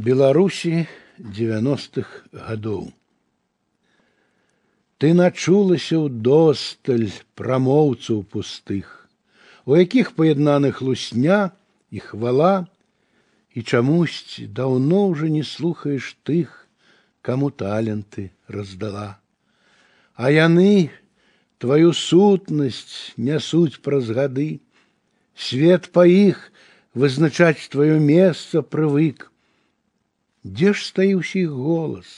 Беларусі 90-х гадоў. Ты начулася ў досталь прамоўцаў пустых, у якіх паяднаных лусня і хвала, і чамусьці даўно ўжо не слухаеш тых, каму таленты раздала. А яны твою сутнасць нясуць праз гады, свет па іх вызначаць твоё месца прывык, Дзе ж стаіў усіх голас,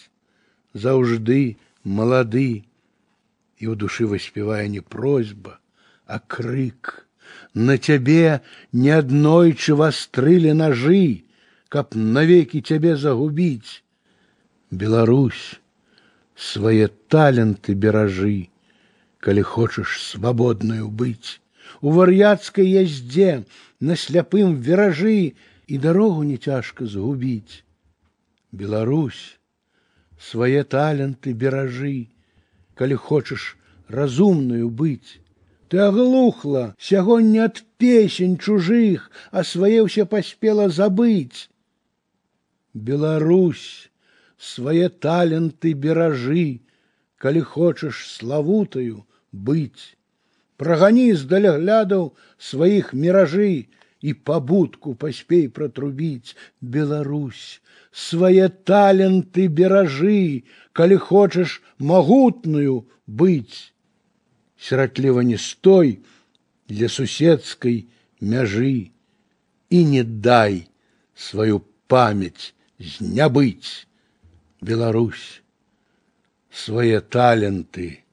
заўжды малады, і ў душы выспявае не просьба, а крык. На цябе не аднойчы вастрылі ножы, каб навекі цябе загубіць. Беларусь, свае таленты беражы, калі хочаш свабоднаю быць. У вар'яцкай яздзе на сляпым віражы і дарогу не цяжка згубіць. Беларусь, свае таленты беражы, калі хочаш разумную быць. Ты оглухла сягоння ад песень чужых, а свае ўсе паспела забыць. Беларусь, свае таленты беражы, калі хочаш славутаю быць. Прагані з даляглядаў сваіх міражы і пабудку паспей пратрубіць Беларусь, свае таленты беражы, калі хочаш магутную быць. Сіратліва не стой для суседскай мяжы і не дай сваю памяць знябыць. Беларусь, свае таленты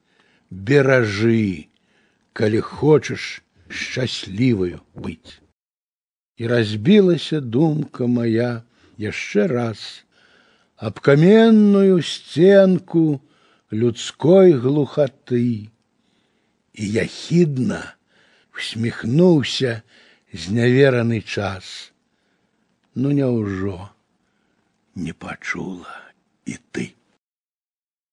беражы, калі хочаш шчасліваю быць. І разбілася думка моя, яшчэ раз аб каменную сценку людской глухаты і яхідна усміхнуўся знявераны час ну няўжо не пачула і ты